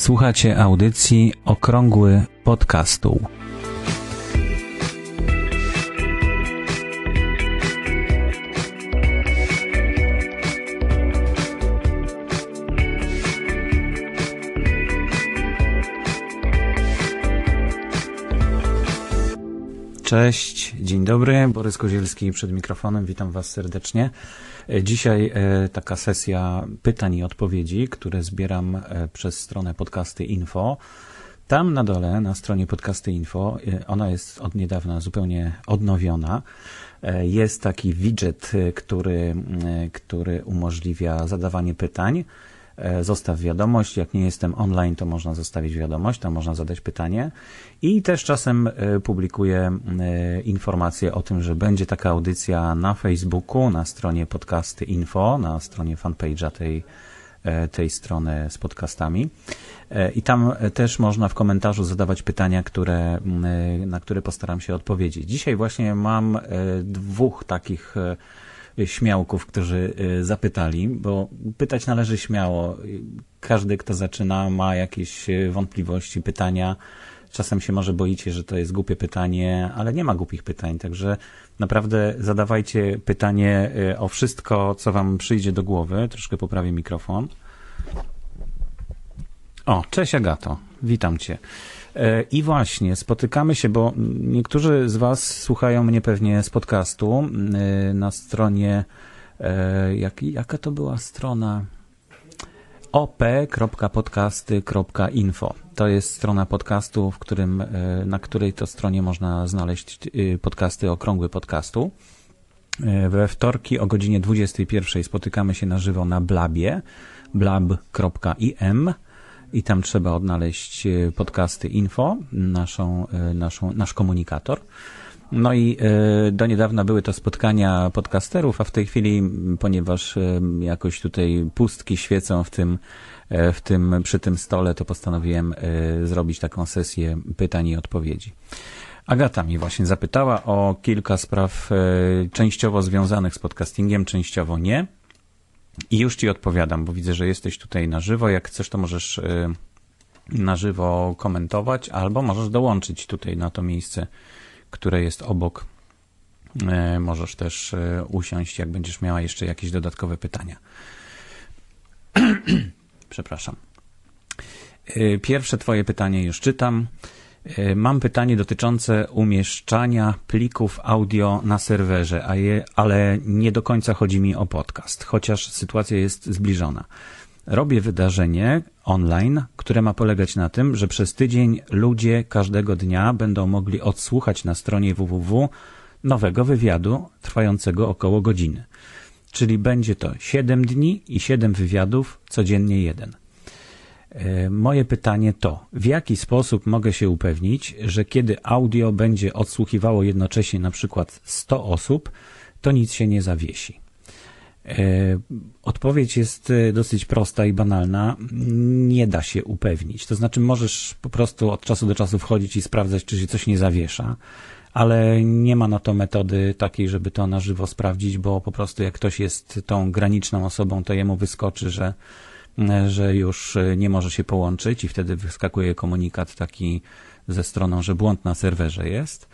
Słuchacie audycji Okrągły Podcastu. Cześć, dzień dobry, Borys Kozielski przed mikrofonem, witam Was serdecznie. E, Dzisiaj e, taka sesja pytań i odpowiedzi, które zbieram e, przez stronę podcasty info. Tam na dole, na stronie podcasty info, ona jest od niedawna zupełnie odnowiona. Jest taki widget, który, który umożliwia zadawanie pytań. E, Zostaw wiadomość. Jak nie jestem online, to można zostawić wiadomość, tam można zadać pytanie. I też czasem e, publikuję e, informacje o tym, że będzie taka audycja na Facebooku, na stronie podcasty info, na stronie fanpage'a tej, tej strony z podcastami. I tam też można w komentarzu zadawać pytania, które, na które postaram się odpowiedzieć. Dzisiaj właśnie mam dwóch takich śmiałków, którzy y, zapytali, bo pytać należy śmiało. Każdy, kto zaczyna, ma jakieś y, wątpliwości, pytania. Czasem się może boicie, że to jest głupie pytanie, ale nie ma głupich pytań, także naprawdę zadawajcie pytanie y, o wszystko, co wam przyjdzie do głowy. Troszkę poprawię mikrofon. O, cześć Agato, witam cię. E, I właśnie, spotykamy się, bo niektórzy z Was słuchają mnie pewnie z podcastu e, na stronie, e, jak, jaka to była strona? op.podcasty.info. To jest strona podcastu, w którym, na której to stronie można znaleźć e, podcasty, okrągły podcastu. We wtorki o godzinie 21 spotykamy się na żywo na Blabie, blab.im i tam trzeba odnaleźć e, podcasty info, naszą, e, naszą, nasz komunikator. No i e, do niedawna były to spotkania podcasterów, a w tej chwili, ponieważ jakoś tutaj pustki świecą w tym, w tym, przy tym stole, to postanowiłem zrobić taką sesję pytań i odpowiedzi. Agata mnie właśnie zapytała o kilka spraw częściowo związanych z podcastingiem, częściowo nie. I już ci odpowiadam, bo widzę, że jesteś tutaj na żywo. Jak chcesz, to możesz y, na żywo komentować, albo możesz dołączyć tutaj na to miejsce, które jest obok. Y, Możesz też y, usiąść, jak będziesz miała jeszcze jakieś dodatkowe pytania. Przepraszam. Pierwsze Twoje pytanie już czytam. Y, Mam pytanie dotyczące umieszczania plików audio na serwerze, je, ale nie do końca chodzi mi o podcast, chociaż sytuacja jest zbliżona. Robię wydarzenie online, które ma polegać na tym, że przez tydzień ludzie każdego dnia będą mogli odsłuchać na stronie www nowego wywiadu trwającego około godziny. Czyli będzie to 7 dni i 7 wywiadów, codziennie jeden. E, Moje pytanie to, w jaki sposób mogę się upewnić, że kiedy audio będzie odsłuchiwało jednocześnie na przykład 100 osób, to nic się nie zawiesi? E, Odpowiedź jest e, dosyć prosta i banalna. Nie da się upewnić. To znaczy, możesz po prostu od czasu do czasu wchodzić i sprawdzać, czy się coś nie zawiesza, ale nie ma na to metody takiej, żeby to na żywo sprawdzić, bo po prostu jak ktoś jest tą graniczną osobą, to jemu wyskoczy, że że już nie może się połączyć i wtedy wyskakuje komunikat taki ze stroną, że błąd na serwerze jest.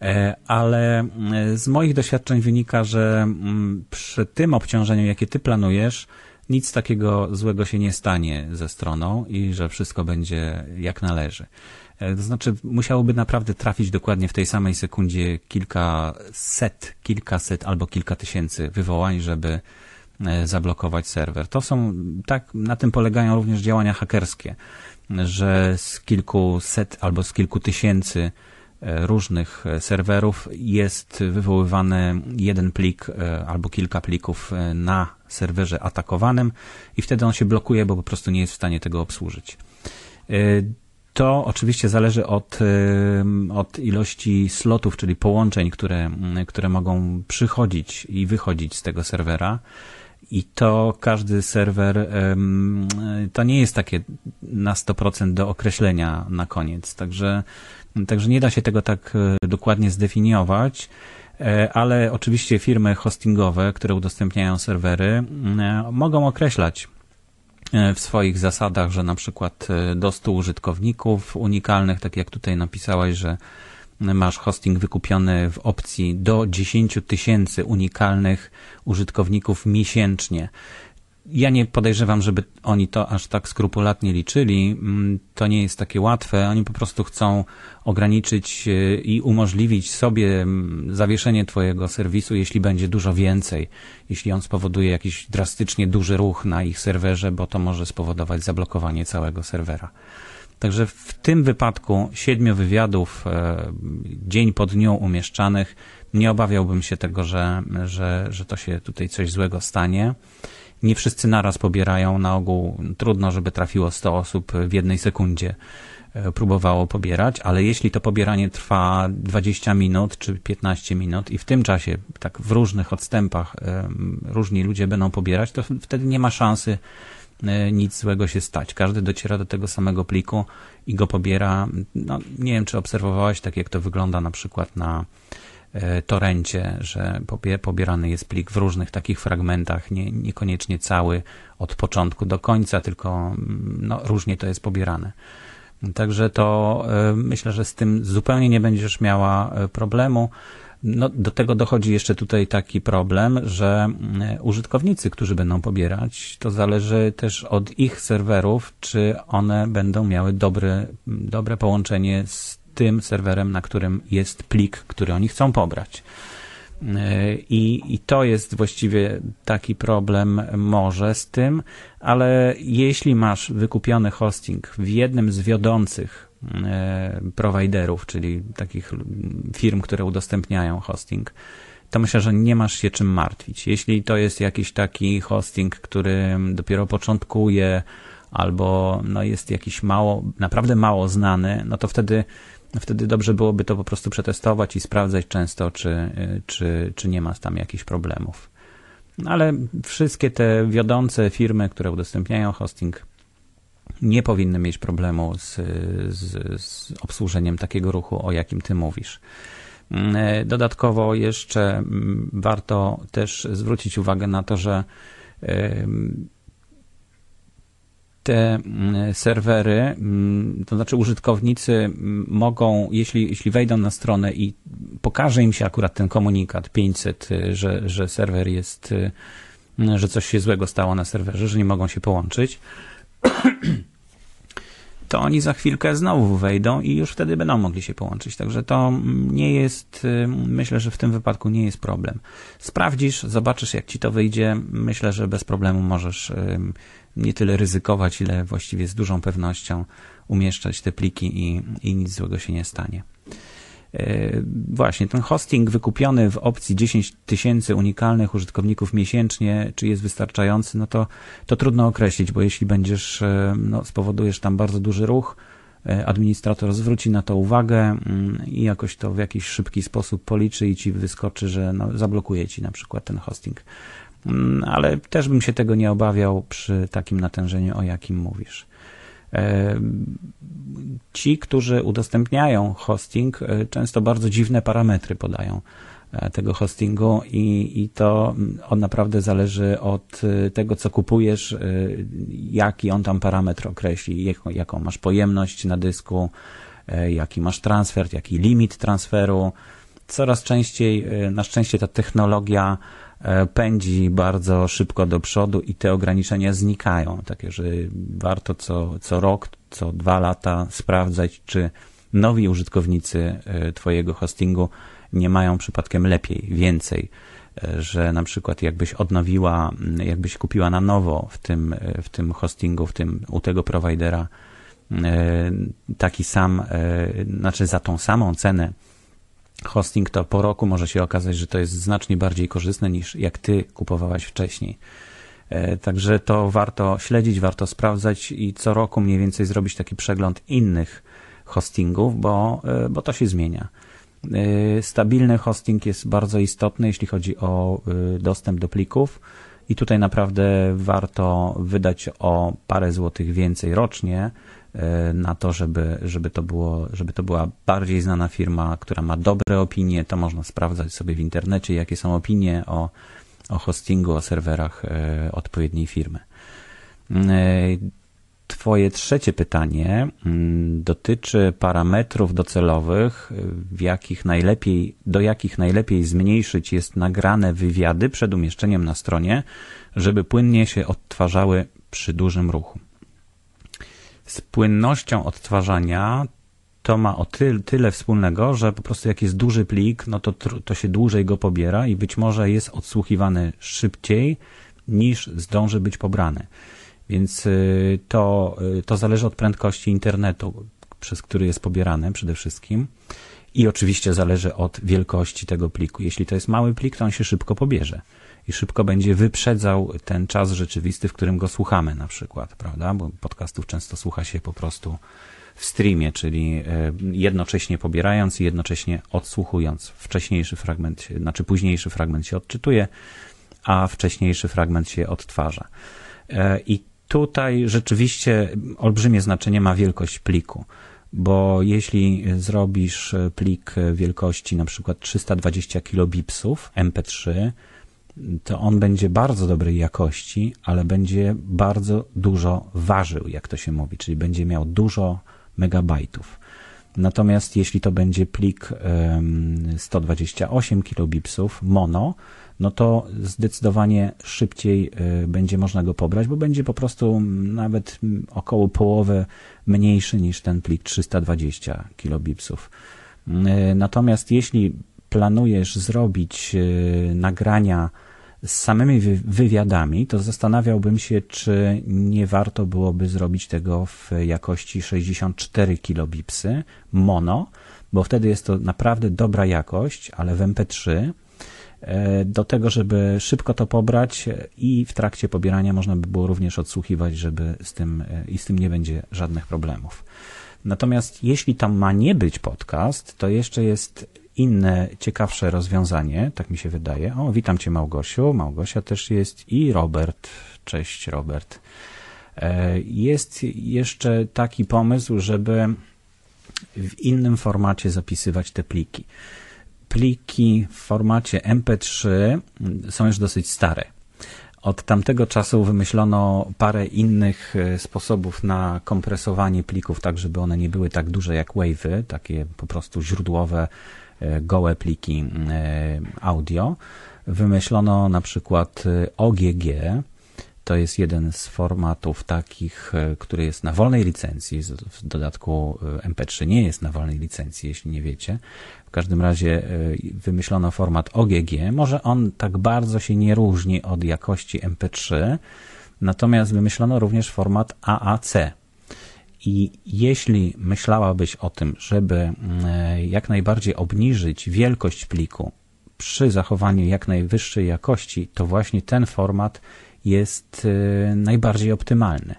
E, Ale e, z moich doświadczeń wynika, że mm, przy tym obciążeniu, jakie ty planujesz, nic takiego złego się nie stanie ze stroną i że wszystko będzie jak należy. E, To znaczy, musiałoby naprawdę trafić dokładnie w tej samej sekundzie kilkaset, kilkaset albo kilka tysięcy wywołań, żeby e, zablokować serwer. To są, tak, na tym polegają również działania hakerskie, że z kilkuset albo z kilku tysięcy e, różnych e, serwerów jest wywoływany jeden plik e, albo kilka plików e, na serwerze atakowanym i wtedy on się blokuje, bo po prostu nie jest w stanie tego obsłużyć. E, To oczywiście zależy od, od ilości slotów, czyli połączeń, które, które mogą przychodzić i wychodzić z tego serwera. I to każdy serwer, to nie jest takie na 100% do określenia na koniec. Także, także nie da się tego tak e, dokładnie zdefiniować. E, Ale oczywiście firmy hostingowe, które udostępniają serwery, m, mogą określać w swoich zasadach, że na przykład do 100 użytkowników unikalnych, tak jak tutaj napisałeś, że masz hosting wykupiony w opcji do 10 tysięcy unikalnych użytkowników miesięcznie. Ja nie podejrzewam, żeby oni to aż tak skrupulatnie liczyli. Mm, to nie jest takie łatwe. Oni po prostu chcą ograniczyć e, i umożliwić sobie mm, zawieszenie Twojego serwisu, jeśli będzie dużo więcej. Jeśli on spowoduje jakiś drastycznie duży ruch na ich serwerze, bo to może spowodować zablokowanie całego serwera. Także w tym wypadku siedmiu wywiadów e, dzień po dniu umieszczanych nie obawiałbym się tego, że, że, że to się tutaj coś złego stanie. Nie wszyscy naraz pobierają, na ogół trudno, żeby trafiło 100 osób w jednej sekundzie e, próbowało pobierać, ale jeśli to pobieranie trwa 20 minut czy 15 minut i w tym czasie tak w różnych odstępach e, różni ludzie będą pobierać, to wtedy nie ma szansy nic złego się stać. Każdy dociera do tego samego pliku i go pobiera. No, nie wiem, czy obserwowałeś tak, jak to wygląda na przykład na e, torencie, że pobierany jest plik w różnych takich fragmentach, nie, niekoniecznie cały od początku do końca, tylko mm, no, różnie to jest pobierane. Także to e, myślę, że z tym zupełnie nie będziesz miała problemu. No, do tego dochodzi jeszcze tutaj taki problem, że mm, użytkownicy, którzy będą pobierać, to zależy też od ich serwerów, czy one będą miały dobre, dobre połączenie z tym serwerem, na którym jest plik, który oni chcą pobrać. I, I to jest właściwie taki problem może z tym, ale jeśli masz wykupiony hosting w jednym z wiodących E, prowajderów, czyli takich firm, które udostępniają hosting, to myślę, że nie masz się czym martwić. Jeśli to jest jakiś taki hosting, który dopiero początkuje, albo no jest jakiś mało, naprawdę mało znany, no to wtedy, wtedy dobrze byłoby to po prostu przetestować i sprawdzać często, czy, czy, czy nie ma tam jakichś problemów. Ale wszystkie te wiodące firmy, które udostępniają hosting, nie powinny mieć problemu z, z, z obsłużeniem takiego ruchu, o jakim ty mówisz. Mm, dodatkowo jeszcze mm, warto też zwrócić uwagę na to, że te mm, serwery, to znaczy użytkownicy mogą, jeśli, jeśli wejdą na stronę i pokaże im się akurat ten komunikat 500, że, że serwer jest, że coś się złego stało na serwerze, że nie mogą się połączyć, to oni za chwilkę znowu wejdą i już wtedy będą mogli się połączyć. Także to nie jest, y, myślę, że w tym wypadku nie jest problem. Sprawdzisz, zobaczysz jak ci to wyjdzie. Myślę, że bez problemu możesz y, nie tyle ryzykować, ile właściwie z dużą pewnością umieszczać te pliki i, i nic złego się nie stanie. E, właśnie, ten hosting wykupiony w opcji 10 tysięcy unikalnych użytkowników miesięcznie, czy jest wystarczający, no to, to trudno określić, bo jeśli będziesz, e, no, spowodujesz tam bardzo duży ruch, e, administrator zwróci na to uwagę mm, i jakoś to w jakiś szybki sposób policzy i ci wyskoczy, że no, zablokuje ci na przykład ten hosting. Mm, ale też bym się tego nie obawiał przy takim natężeniu, o jakim mówisz. Ci, którzy udostępniają hosting, e, często bardzo dziwne parametry podają e, tego hostingu i, i to mm, on naprawdę zależy od e, tego, co kupujesz, jaki on tam parametr określi, jaką, jaką masz pojemność na dysku, jaki masz transfer, jaki limit transferu. Coraz częściej, na szczęście ta technologia E, pędzi bardzo szybko do przodu i te ograniczenia znikają. Takie, że warto co, co rok, co dwa lata sprawdzać, czy nowi użytkownicy e, Twojego hostingu nie mają przypadkiem lepiej, więcej, e, że na przykład jakbyś odnowiła, jakbyś kupiła na nowo w tym, w tym hostingu, w tym, u tego prowajdera taki sam, znaczy za tą samą cenę hosting, to po roku może się okazać, że to jest znacznie bardziej korzystne niż jak ty kupowałaś wcześniej. E, także to warto śledzić, warto sprawdzać i co roku mniej więcej zrobić taki przegląd innych hostingów, bo, e, bo to się zmienia. E, stabilny hosting jest bardzo istotny, jeśli chodzi o dostęp do plików i tutaj naprawdę warto wydać o parę złotych więcej rocznie, na to, żeby, żeby, to było, żeby to była bardziej znana firma, która ma dobre opinie. To można sprawdzać sobie w internecie, jakie są opinie o, o hostingu, o serwerach e, odpowiedniej firmy. Twoje trzecie pytanie mm, dotyczy parametrów docelowych, w jakich najlepiej, do jakich najlepiej zmniejszyć jest nagrane wywiady przed umieszczeniem na stronie, żeby płynnie się odtwarzały przy dużym ruchu. Z płynnością odtwarzania to ma o tyle, tyle wspólnego, że po prostu jak jest duży plik, no to, to się dłużej go pobiera i być może jest odsłuchiwany szybciej niż zdąży być pobrany. Więc y, to, y, to zależy od prędkości internetu, przez który jest pobierany przede wszystkim. I oczywiście zależy od wielkości tego pliku. Jeśli to jest mały plik, to on się szybko pobierze i szybko będzie wyprzedzał ten czas rzeczywisty, w którym go słuchamy na przykład, prawda? Bo podcastów często słucha się po prostu w streamie, czyli e, jednocześnie pobierając i jednocześnie odsłuchując. Wcześniejszy fragment, znaczy późniejszy fragment się odczytuje, a wcześniejszy fragment się odtwarza. E, I tutaj rzeczywiście olbrzymie znaczenie ma wielkość pliku, bo jeśli zrobisz plik wielkości na przykład 320 kilobipsów MP3, to on będzie bardzo dobrej jakości, ale będzie bardzo dużo ważył, jak to się mówi, czyli będzie miał dużo megabajtów. Natomiast jeśli to będzie plik 128 kilobipsów mono, no to zdecydowanie szybciej y, będzie można go pobrać, bo będzie po prostu nawet około połowę mniejszy niż ten plik 320 kilobipsów. Y, natomiast jeśli planujesz zrobić y, nagrania z samymi wywiadami, to zastanawiałbym się, czy nie warto byłoby zrobić tego w jakości 64 kilobipsy mono, bo wtedy jest to naprawdę dobra jakość, ale w MP3 e, do tego, żeby szybko to pobrać i w trakcie pobierania można by było również odsłuchiwać, żeby z tym e, i z tym nie będzie żadnych problemów. Natomiast jeśli tam ma nie być podcast, to jeszcze jest inne, ciekawsze rozwiązanie, tak mi się wydaje. O, witam Cię Małgosiu. Małgosia też jest i Robert. Cześć Robert. E, jest jeszcze taki pomysł, żeby w innym formacie zapisywać te pliki. Pliki w formacie MP3 są już dosyć stare. Od tamtego czasu wymyślono parę innych e, sposobów na kompresowanie plików, tak żeby one nie były tak duże jak wave'y, takie po prostu źródłowe gołe pliki e, audio. Wymyślono na przykład e, OGG, to jest jeden z formatów takich, który jest na wolnej licencji. W dodatku MP3 nie jest na wolnej licencji, jeśli nie wiecie. W każdym razie wymyślono format OGG. Może on tak bardzo się nie różni od jakości MP3, natomiast wymyślono również format AAC, i jeśli myślałabyś o tym, żeby mm, jak najbardziej obniżyć wielkość pliku przy zachowaniu jak najwyższej jakości, to właśnie ten format jest y, najbardziej optymalny.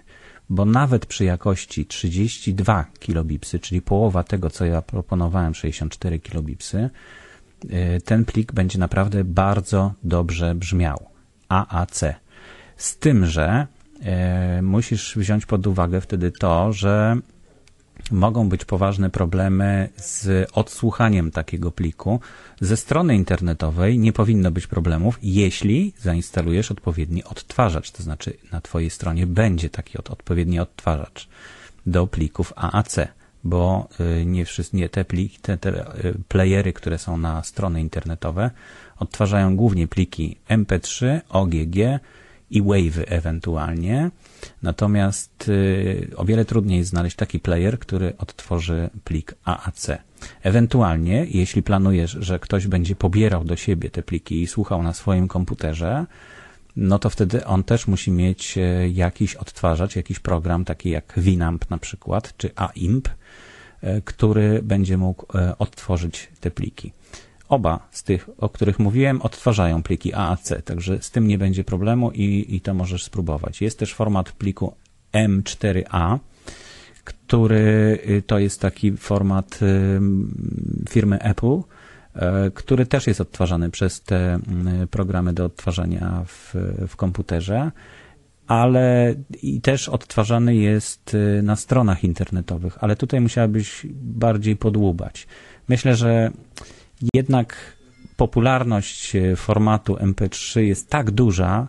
Bo nawet przy jakości 32 kilobipsy, czyli połowa tego, co ja proponowałem, 64 kilobipsy, y, ten plik będzie naprawdę bardzo dobrze brzmiał. AAC. Z tym, że E, musisz wziąć pod uwagę wtedy to, że mogą być poważne problemy z odsłuchaniem takiego pliku. Ze strony internetowej nie powinno być problemów, jeśli zainstalujesz odpowiedni odtwarzacz, to znaczy na Twojej stronie będzie taki od, odpowiedni odtwarzacz do plików AAC, bo y, nie wszystkie te pliki, te, te y, playery, które są na strony internetowe, odtwarzają głównie pliki MP3, OGG, i wave'y ewentualnie. Natomiast y, o wiele trudniej jest znaleźć taki player, który odtworzy plik AAC. Ewentualnie, jeśli planujesz, że ktoś będzie pobierał do siebie te pliki i słuchał na swoim komputerze, no to wtedy on też musi mieć e, jakiś odtwarzacz, jakiś program, taki jak Winamp na przykład, czy AIMP, e, który będzie mógł e, odtworzyć te pliki. Oba z tych, o których mówiłem, odtwarzają pliki AAC, także z tym nie będzie problemu i, i to możesz spróbować. Jest też format pliku M4A, który y, to jest taki format y, firmy Apple, y, który też jest odtwarzany przez te programy do odtwarzania w, w komputerze, ale i też odtwarzany jest na stronach internetowych, ale tutaj musiałabyś bardziej podłubać. Myślę, że jednak popularność e, formatu MP3 jest tak duża,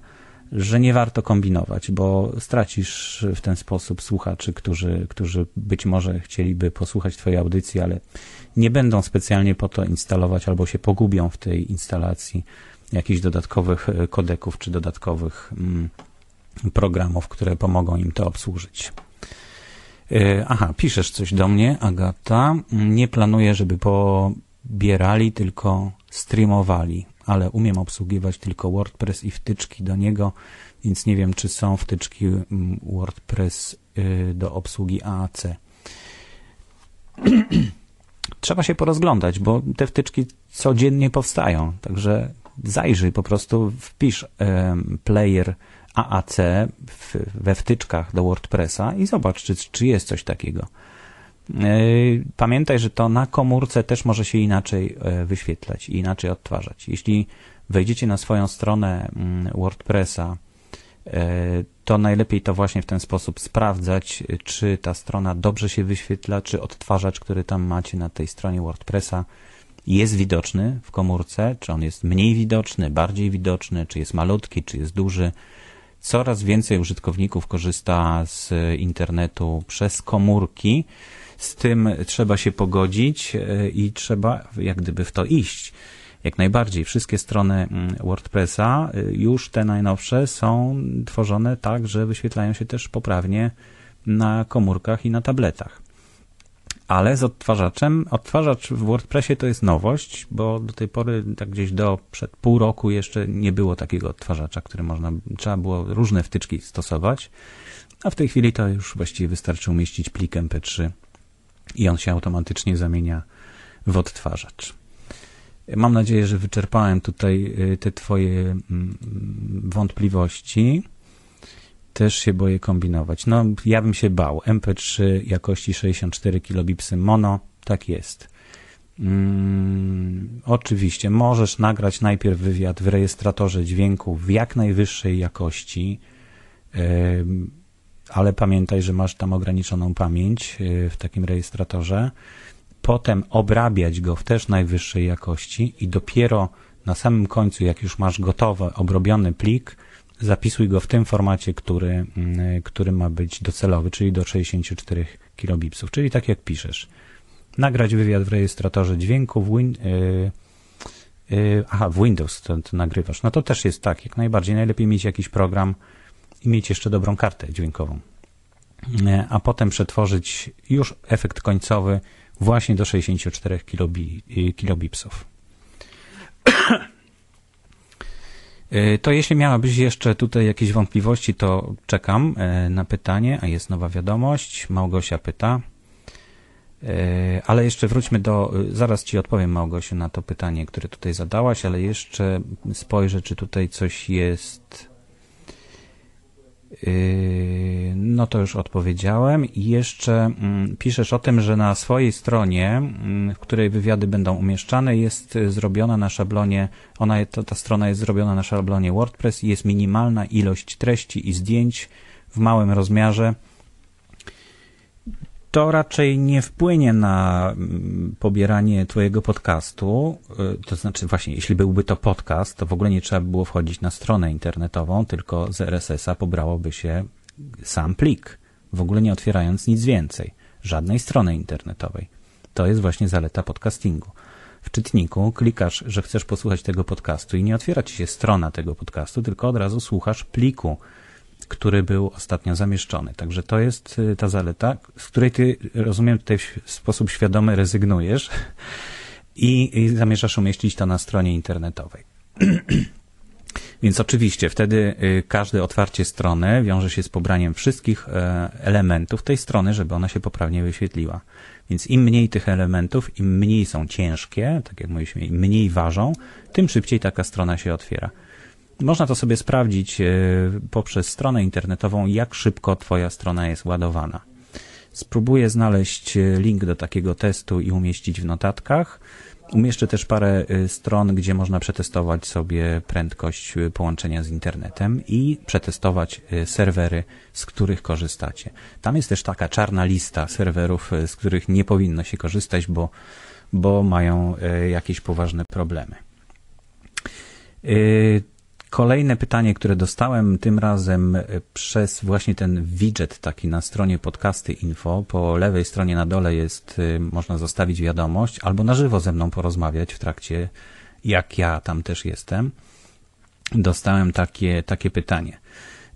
że nie warto kombinować, bo stracisz w ten sposób słuchaczy, którzy, którzy być może chcieliby posłuchać Twojej audycji, ale nie będą specjalnie po to instalować albo się pogubią w tej instalacji jakichś dodatkowych e, kodeków czy dodatkowych mm, programów, które pomogą im to obsłużyć. E, aha, piszesz coś do mnie, Agata. Nie planuję, żeby pobierali, tylko streamowali, ale umiem obsługiwać tylko WordPress i wtyczki do niego, więc nie wiem, czy są wtyczki mm, WordPress y, do obsługi AAC. Trzeba się porozglądać, bo te wtyczki codziennie powstają, także zajrzyj, po prostu wpisz player AAC we wtyczkach do WordPressa i zobacz, czy, czy jest coś takiego. E, pamiętaj, że to na komórce też może się inaczej e, wyświetlać i inaczej odtwarzać. Jeśli wejdziecie na swoją stronę mm, WordPressa, e, to najlepiej to właśnie w ten sposób sprawdzać, czy ta strona dobrze się wyświetla, czy odtwarzacz, który tam macie na tej stronie WordPressa jest widoczny w komórce, czy on jest mniej widoczny, bardziej widoczny, czy jest malutki, czy jest duży. Coraz więcej użytkowników korzysta z internetu przez komórki. Z tym trzeba się pogodzić e, i trzeba jak gdyby w to iść. Jak najbardziej. Wszystkie strony mm, WordPressa, e, już te najnowsze, są tworzone tak, że wyświetlają się też poprawnie na komórkach i na tabletach ale z odtwarzaczem. Odtwarzacz w WordPressie to jest nowość, bo do tej pory, tak gdzieś do przed pół roku jeszcze nie było takiego odtwarzacza, który można, trzeba było różne wtyczki stosować, a w tej chwili to już właściwie wystarczy umieścić plik MP3 i on się automatycznie zamienia w odtwarzacz. Mam nadzieję, że wyczerpałem tutaj y, te Twoje mm, wątpliwości też się boję kombinować. No, ja bym się bał. MP3 jakości 64 kilobipsy mono, tak jest. Mm, oczywiście, możesz nagrać najpierw wywiad w rejestratorze dźwięku w jak najwyższej jakości, ale pamiętaj, że masz tam ograniczoną pamięć yy, w takim rejestratorze. Potem obrabiać go w też najwyższej jakości i dopiero na samym końcu, jak już masz gotowy, obrobiony plik, zapisuj go w tym formacie, który, mm, który ma być docelowy, czyli do 64 kilobipsów, czyli tak jak piszesz. Nagrać wywiad w rejestratorze dźwięku w win, yy, aha, w Windows to, to, nagrywasz. No to też jest tak, jak najbardziej. Najlepiej mieć jakiś program i mieć jeszcze dobrą kartę dźwiękową. Yy, a potem przetworzyć już efekt końcowy właśnie do 64 kilobi, y, kilobipsów. E, to jeśli miałabyś jeszcze tutaj jakieś wątpliwości, to czekam e, na pytanie, a jest nowa wiadomość. Małgosia pyta. E, ale jeszcze wróćmy do, zaraz Ci odpowiem Małgosiu na to pytanie, które tutaj zadałaś, ale jeszcze spojrzę, czy tutaj coś jest no to już odpowiedziałem. I jeszcze mm, piszesz o tym, że na swojej stronie, mm, w której wywiady będą umieszczane, jest zrobiona na szablonie, ona, ta, ta strona jest zrobiona na szablonie WordPress i jest minimalna ilość treści i zdjęć w małym rozmiarze to raczej nie wpłynie na mm, pobieranie Twojego podcastu. Y, to znaczy, właśnie, jeśli byłby to podcast, to w ogóle nie trzeba by było wchodzić na stronę internetową, tylko z RSS-a pobrałoby się sam plik, w ogóle nie otwierając nic więcej, żadnej strony internetowej. To jest właśnie zaleta podcastingu. W czytniku klikasz, że chcesz posłuchać tego podcastu i nie otwiera ci się strona tego podcastu, tylko od razu słuchasz pliku który był ostatnio zamieszczony. Także to jest y, ta zaleta, z której ty, rozumiem, tutaj w sposób świadomy rezygnujesz i, i zamierzasz umieścić to na stronie internetowej. Więc oczywiście wtedy y, każde otwarcie strony wiąże się z pobraniem wszystkich e, elementów tej strony, żeby ona się poprawnie wyświetliła. Więc im mniej tych elementów, im mniej są ciężkie, tak jak mówiliśmy, im mniej ważą, tym szybciej taka strona się otwiera. Można to sobie sprawdzić e, poprzez stronę internetową, jak szybko Twoja strona jest ładowana. Spróbuję znaleźć e, link do takiego testu i umieścić w notatkach. Umieszczę też parę e, stron, gdzie można przetestować sobie prędkość połączenia z internetem i przetestować serwery, z których korzystacie. Tam jest też taka czarna lista serwerów, z których nie powinno się korzystać, bo, bo mają jakieś poważne problemy. Kolejne pytanie, które dostałem tym razem e, przez właśnie ten widget taki na stronie podcasty info. Po lewej stronie na dole jest, e, można zostawić wiadomość albo na żywo ze mną porozmawiać w trakcie, jak ja tam też jestem. Dostałem takie, takie pytanie.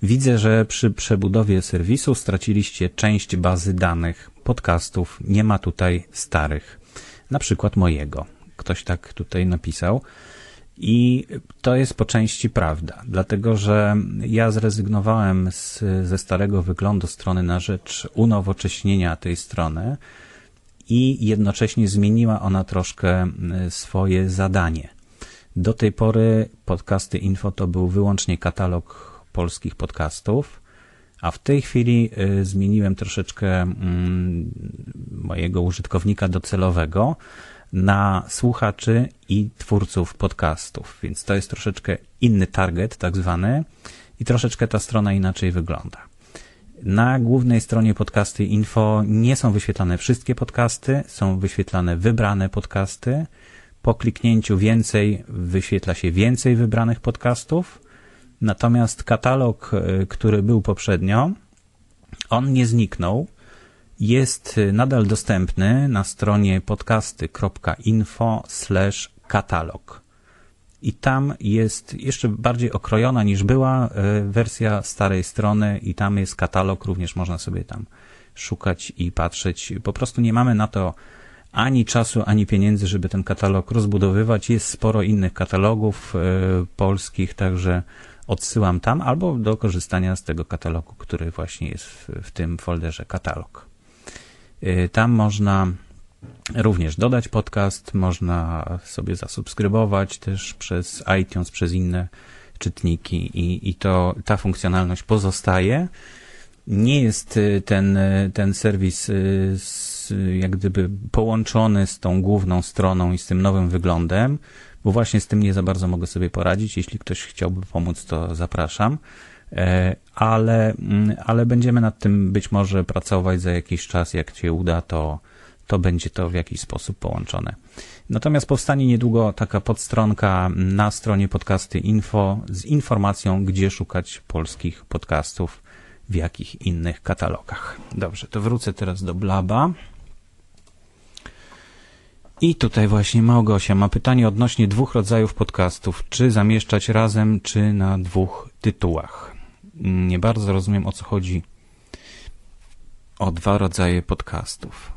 Widzę, że przy przebudowie serwisu straciliście część bazy danych podcastów. Nie ma tutaj starych. Na przykład mojego. Ktoś tak tutaj napisał. I to jest po części prawda, dlatego że ja zrezygnowałem z, ze starego wyglądu strony na rzecz unowocześnienia tej strony i jednocześnie zmieniła ona troszkę swoje zadanie. Do tej pory podcasty info to był wyłącznie katalog polskich podcastów, a w tej chwili y, zmieniłem troszeczkę mm, mojego użytkownika docelowego na słuchaczy i twórców podcastów, więc to jest troszeczkę inny target, tak zwany, i troszeczkę ta strona inaczej wygląda. Na głównej stronie podcasty info nie są wyświetlane wszystkie podcasty, są wyświetlane wybrane podcasty. Po kliknięciu więcej wyświetla się więcej wybranych podcastów. Natomiast katalog, y, który był poprzednio, on nie zniknął jest y, nadal dostępny na stronie podcasty.info katalog. I tam jest jeszcze bardziej okrojona niż była y, wersja starej strony i tam jest katalog, również można sobie tam szukać i patrzeć. Po prostu nie mamy na to ani czasu, ani pieniędzy, żeby ten katalog rozbudowywać. Jest sporo innych katalogów y, polskich, także odsyłam tam albo do korzystania z tego katalogu, który właśnie jest w, w tym folderze katalog. Y, tam można również dodać podcast, można sobie zasubskrybować też przez iTunes, przez inne czytniki i, i to ta funkcjonalność pozostaje. Nie jest y, ten, y, ten serwis jak gdyby połączony z tą główną stroną i z tym nowym wyglądem, bo właśnie z tym nie za bardzo mogę sobie poradzić. Jeśli ktoś chciałby pomóc, to zapraszam. E, ale, mm, ale będziemy nad tym być może pracować za jakiś czas. Jak się uda, to, to będzie to w jakiś sposób połączone. Natomiast powstanie niedługo taka podstronka na stronie podcasty info z informacją, gdzie szukać polskich podcastów, w jakich innych katalogach. Dobrze, to wrócę teraz do Blaba. I tutaj właśnie Małgosia ma pytanie odnośnie dwóch rodzajów podcastów. Czy zamieszczać razem, czy na dwóch tytułach? Nie bardzo rozumiem o co chodzi o dwa rodzaje podcastów.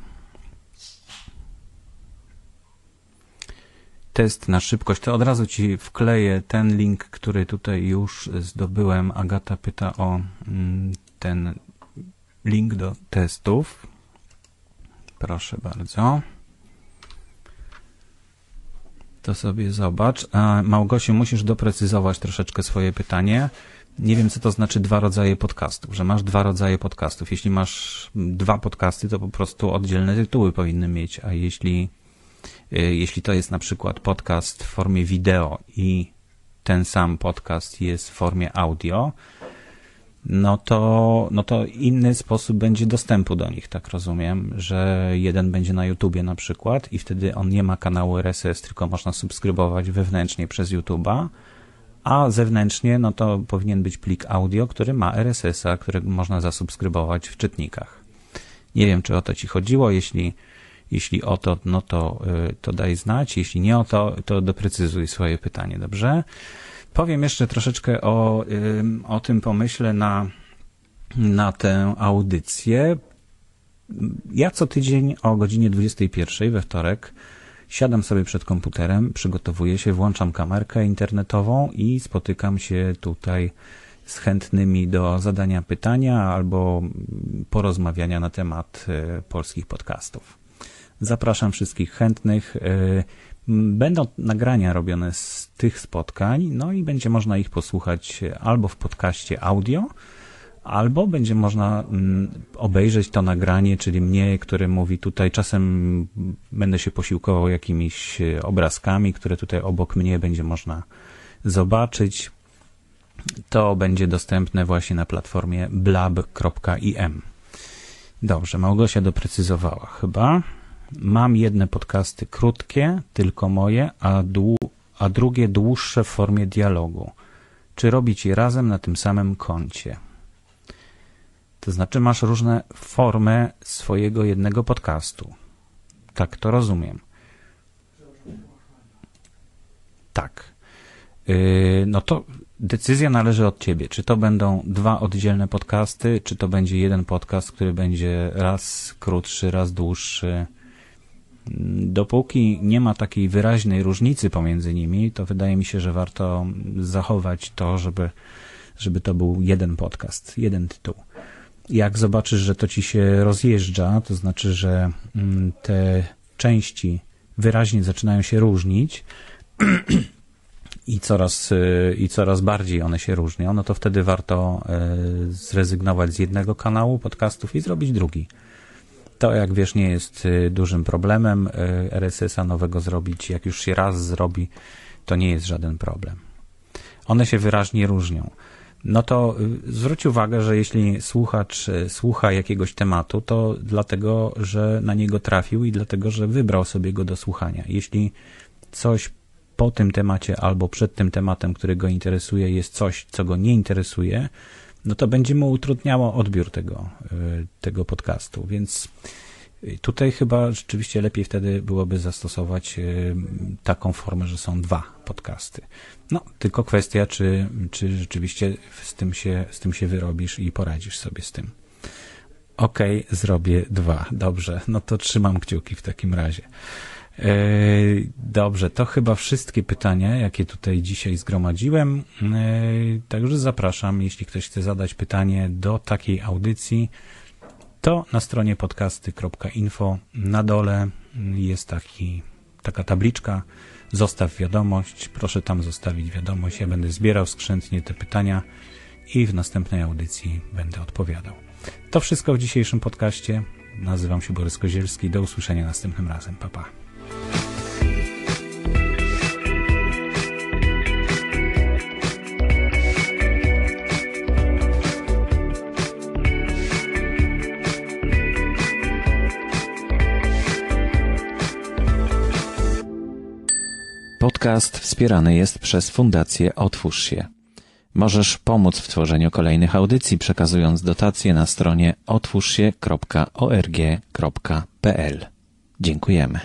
Test na szybkość. To od razu ci wkleję ten link, który tutaj już zdobyłem. Agata pyta o mm, ten link do testów. Proszę bardzo. To sobie zobacz. Małgosiu, musisz doprecyzować troszeczkę swoje pytanie nie wiem, co to znaczy dwa rodzaje podcastów, że masz dwa rodzaje podcastów. Jeśli masz dwa podcasty, to po prostu oddzielne tytuły powinny mieć, a jeśli, y, jeśli to jest na przykład podcast w formie wideo i ten sam podcast jest w formie audio, no to, no to inny sposób będzie dostępu do nich, tak rozumiem, że jeden będzie na YouTubie na przykład i wtedy on nie ma kanału RSS, tylko można subskrybować wewnętrznie przez YouTube'a, a zewnętrznie no to powinien być plik audio, który ma RSS-a, który można zasubskrybować w czytnikach. Nie wiem, czy o to Ci chodziło. Jeśli, jeśli o to, no to, y, to daj znać. Jeśli nie o to, to doprecyzuj swoje pytanie, dobrze? Powiem jeszcze troszeczkę o, o tym pomyśle na, na tę audycję. Ja co tydzień o godzinie 21 we wtorek Siadam sobie przed komputerem, przygotowuję się, włączam kamerkę internetową i spotykam się tutaj z chętnymi do zadania pytania albo porozmawiania na temat e, polskich podcastów. Zapraszam wszystkich chętnych. E, będą nagrania robione z tych spotkań, no i będzie można ich posłuchać albo w podcaście audio, albo będzie można mm, obejrzeć to nagranie, czyli mnie, który mówi tutaj, czasem będę się posiłkował jakimiś e, obrazkami, które tutaj obok mnie będzie można zobaczyć. To będzie dostępne właśnie na platformie blab.im. Dobrze, Małgosia doprecyzowała chyba. Mam jedne podcasty krótkie, tylko moje, a, dłu- a drugie dłuższe w formie dialogu. czy robić je razem na tym samym koncie? To znaczy, masz różne formy swojego jednego podcastu. Tak to rozumiem. Tak. Yy, no to decyzja należy od ciebie. Czy to będą dwa oddzielne podcasty, czy to będzie jeden podcast, który będzie raz krótszy, raz dłuższy. Dopóki nie ma takiej wyraźnej różnicy pomiędzy nimi, to wydaje mi się, że warto zachować to, żeby, żeby to był jeden podcast, jeden tytuł. Jak zobaczysz, że to ci się rozjeżdża, to znaczy, że mm, te części wyraźnie zaczynają się różnić i coraz, y, i coraz bardziej one się różnią, no to wtedy warto y, zrezygnować z jednego kanału podcastów i zrobić drugi. To, jak wiesz, nie jest y, dużym problemem RSS-a nowego zrobić. Jak już się raz zrobi, to nie jest żaden problem. One się wyraźnie różnią. No to zwróć uwagę, że jeśli słuchacz słucha jakiegoś tematu, to dlatego, że na niego trafił i dlatego, że wybrał sobie go do słuchania. Jeśli coś po tym temacie albo przed tym tematem, który go interesuje, jest coś, co go nie interesuje, no to będzie mu utrudniało odbiór tego, y, tego podcastu. Więc tutaj chyba rzeczywiście lepiej wtedy byłoby zastosować y, taką formę, że są dwa podcasty. No, tylko kwestia, czy, czy rzeczywiście z tym, się, z tym się wyrobisz i poradzisz sobie z tym. Okej, okay, zrobię dwa. Dobrze, no to trzymam kciuki w takim razie. E, dobrze, to chyba wszystkie pytania, jakie tutaj dzisiaj zgromadziłem. E, także zapraszam, jeśli ktoś chce zadać pytanie do takiej audycji, to na stronie podcasty.info na dole jest taki, taka tabliczka. Zostaw wiadomość. Proszę tam zostawić wiadomość. Ja będę zbierał skrzętnie te pytania i w następnej audycji będę odpowiadał. To wszystko w dzisiejszym podcaście. Nazywam się Borys Kozielski. Do usłyszenia następnym razem. Pa, pa. Podcast wspierany jest przez Fundację Otwórz się. Możesz pomóc w tworzeniu kolejnych audycji przekazując dotacje na stronie otwórzsie.org.pl. Dziękujemy.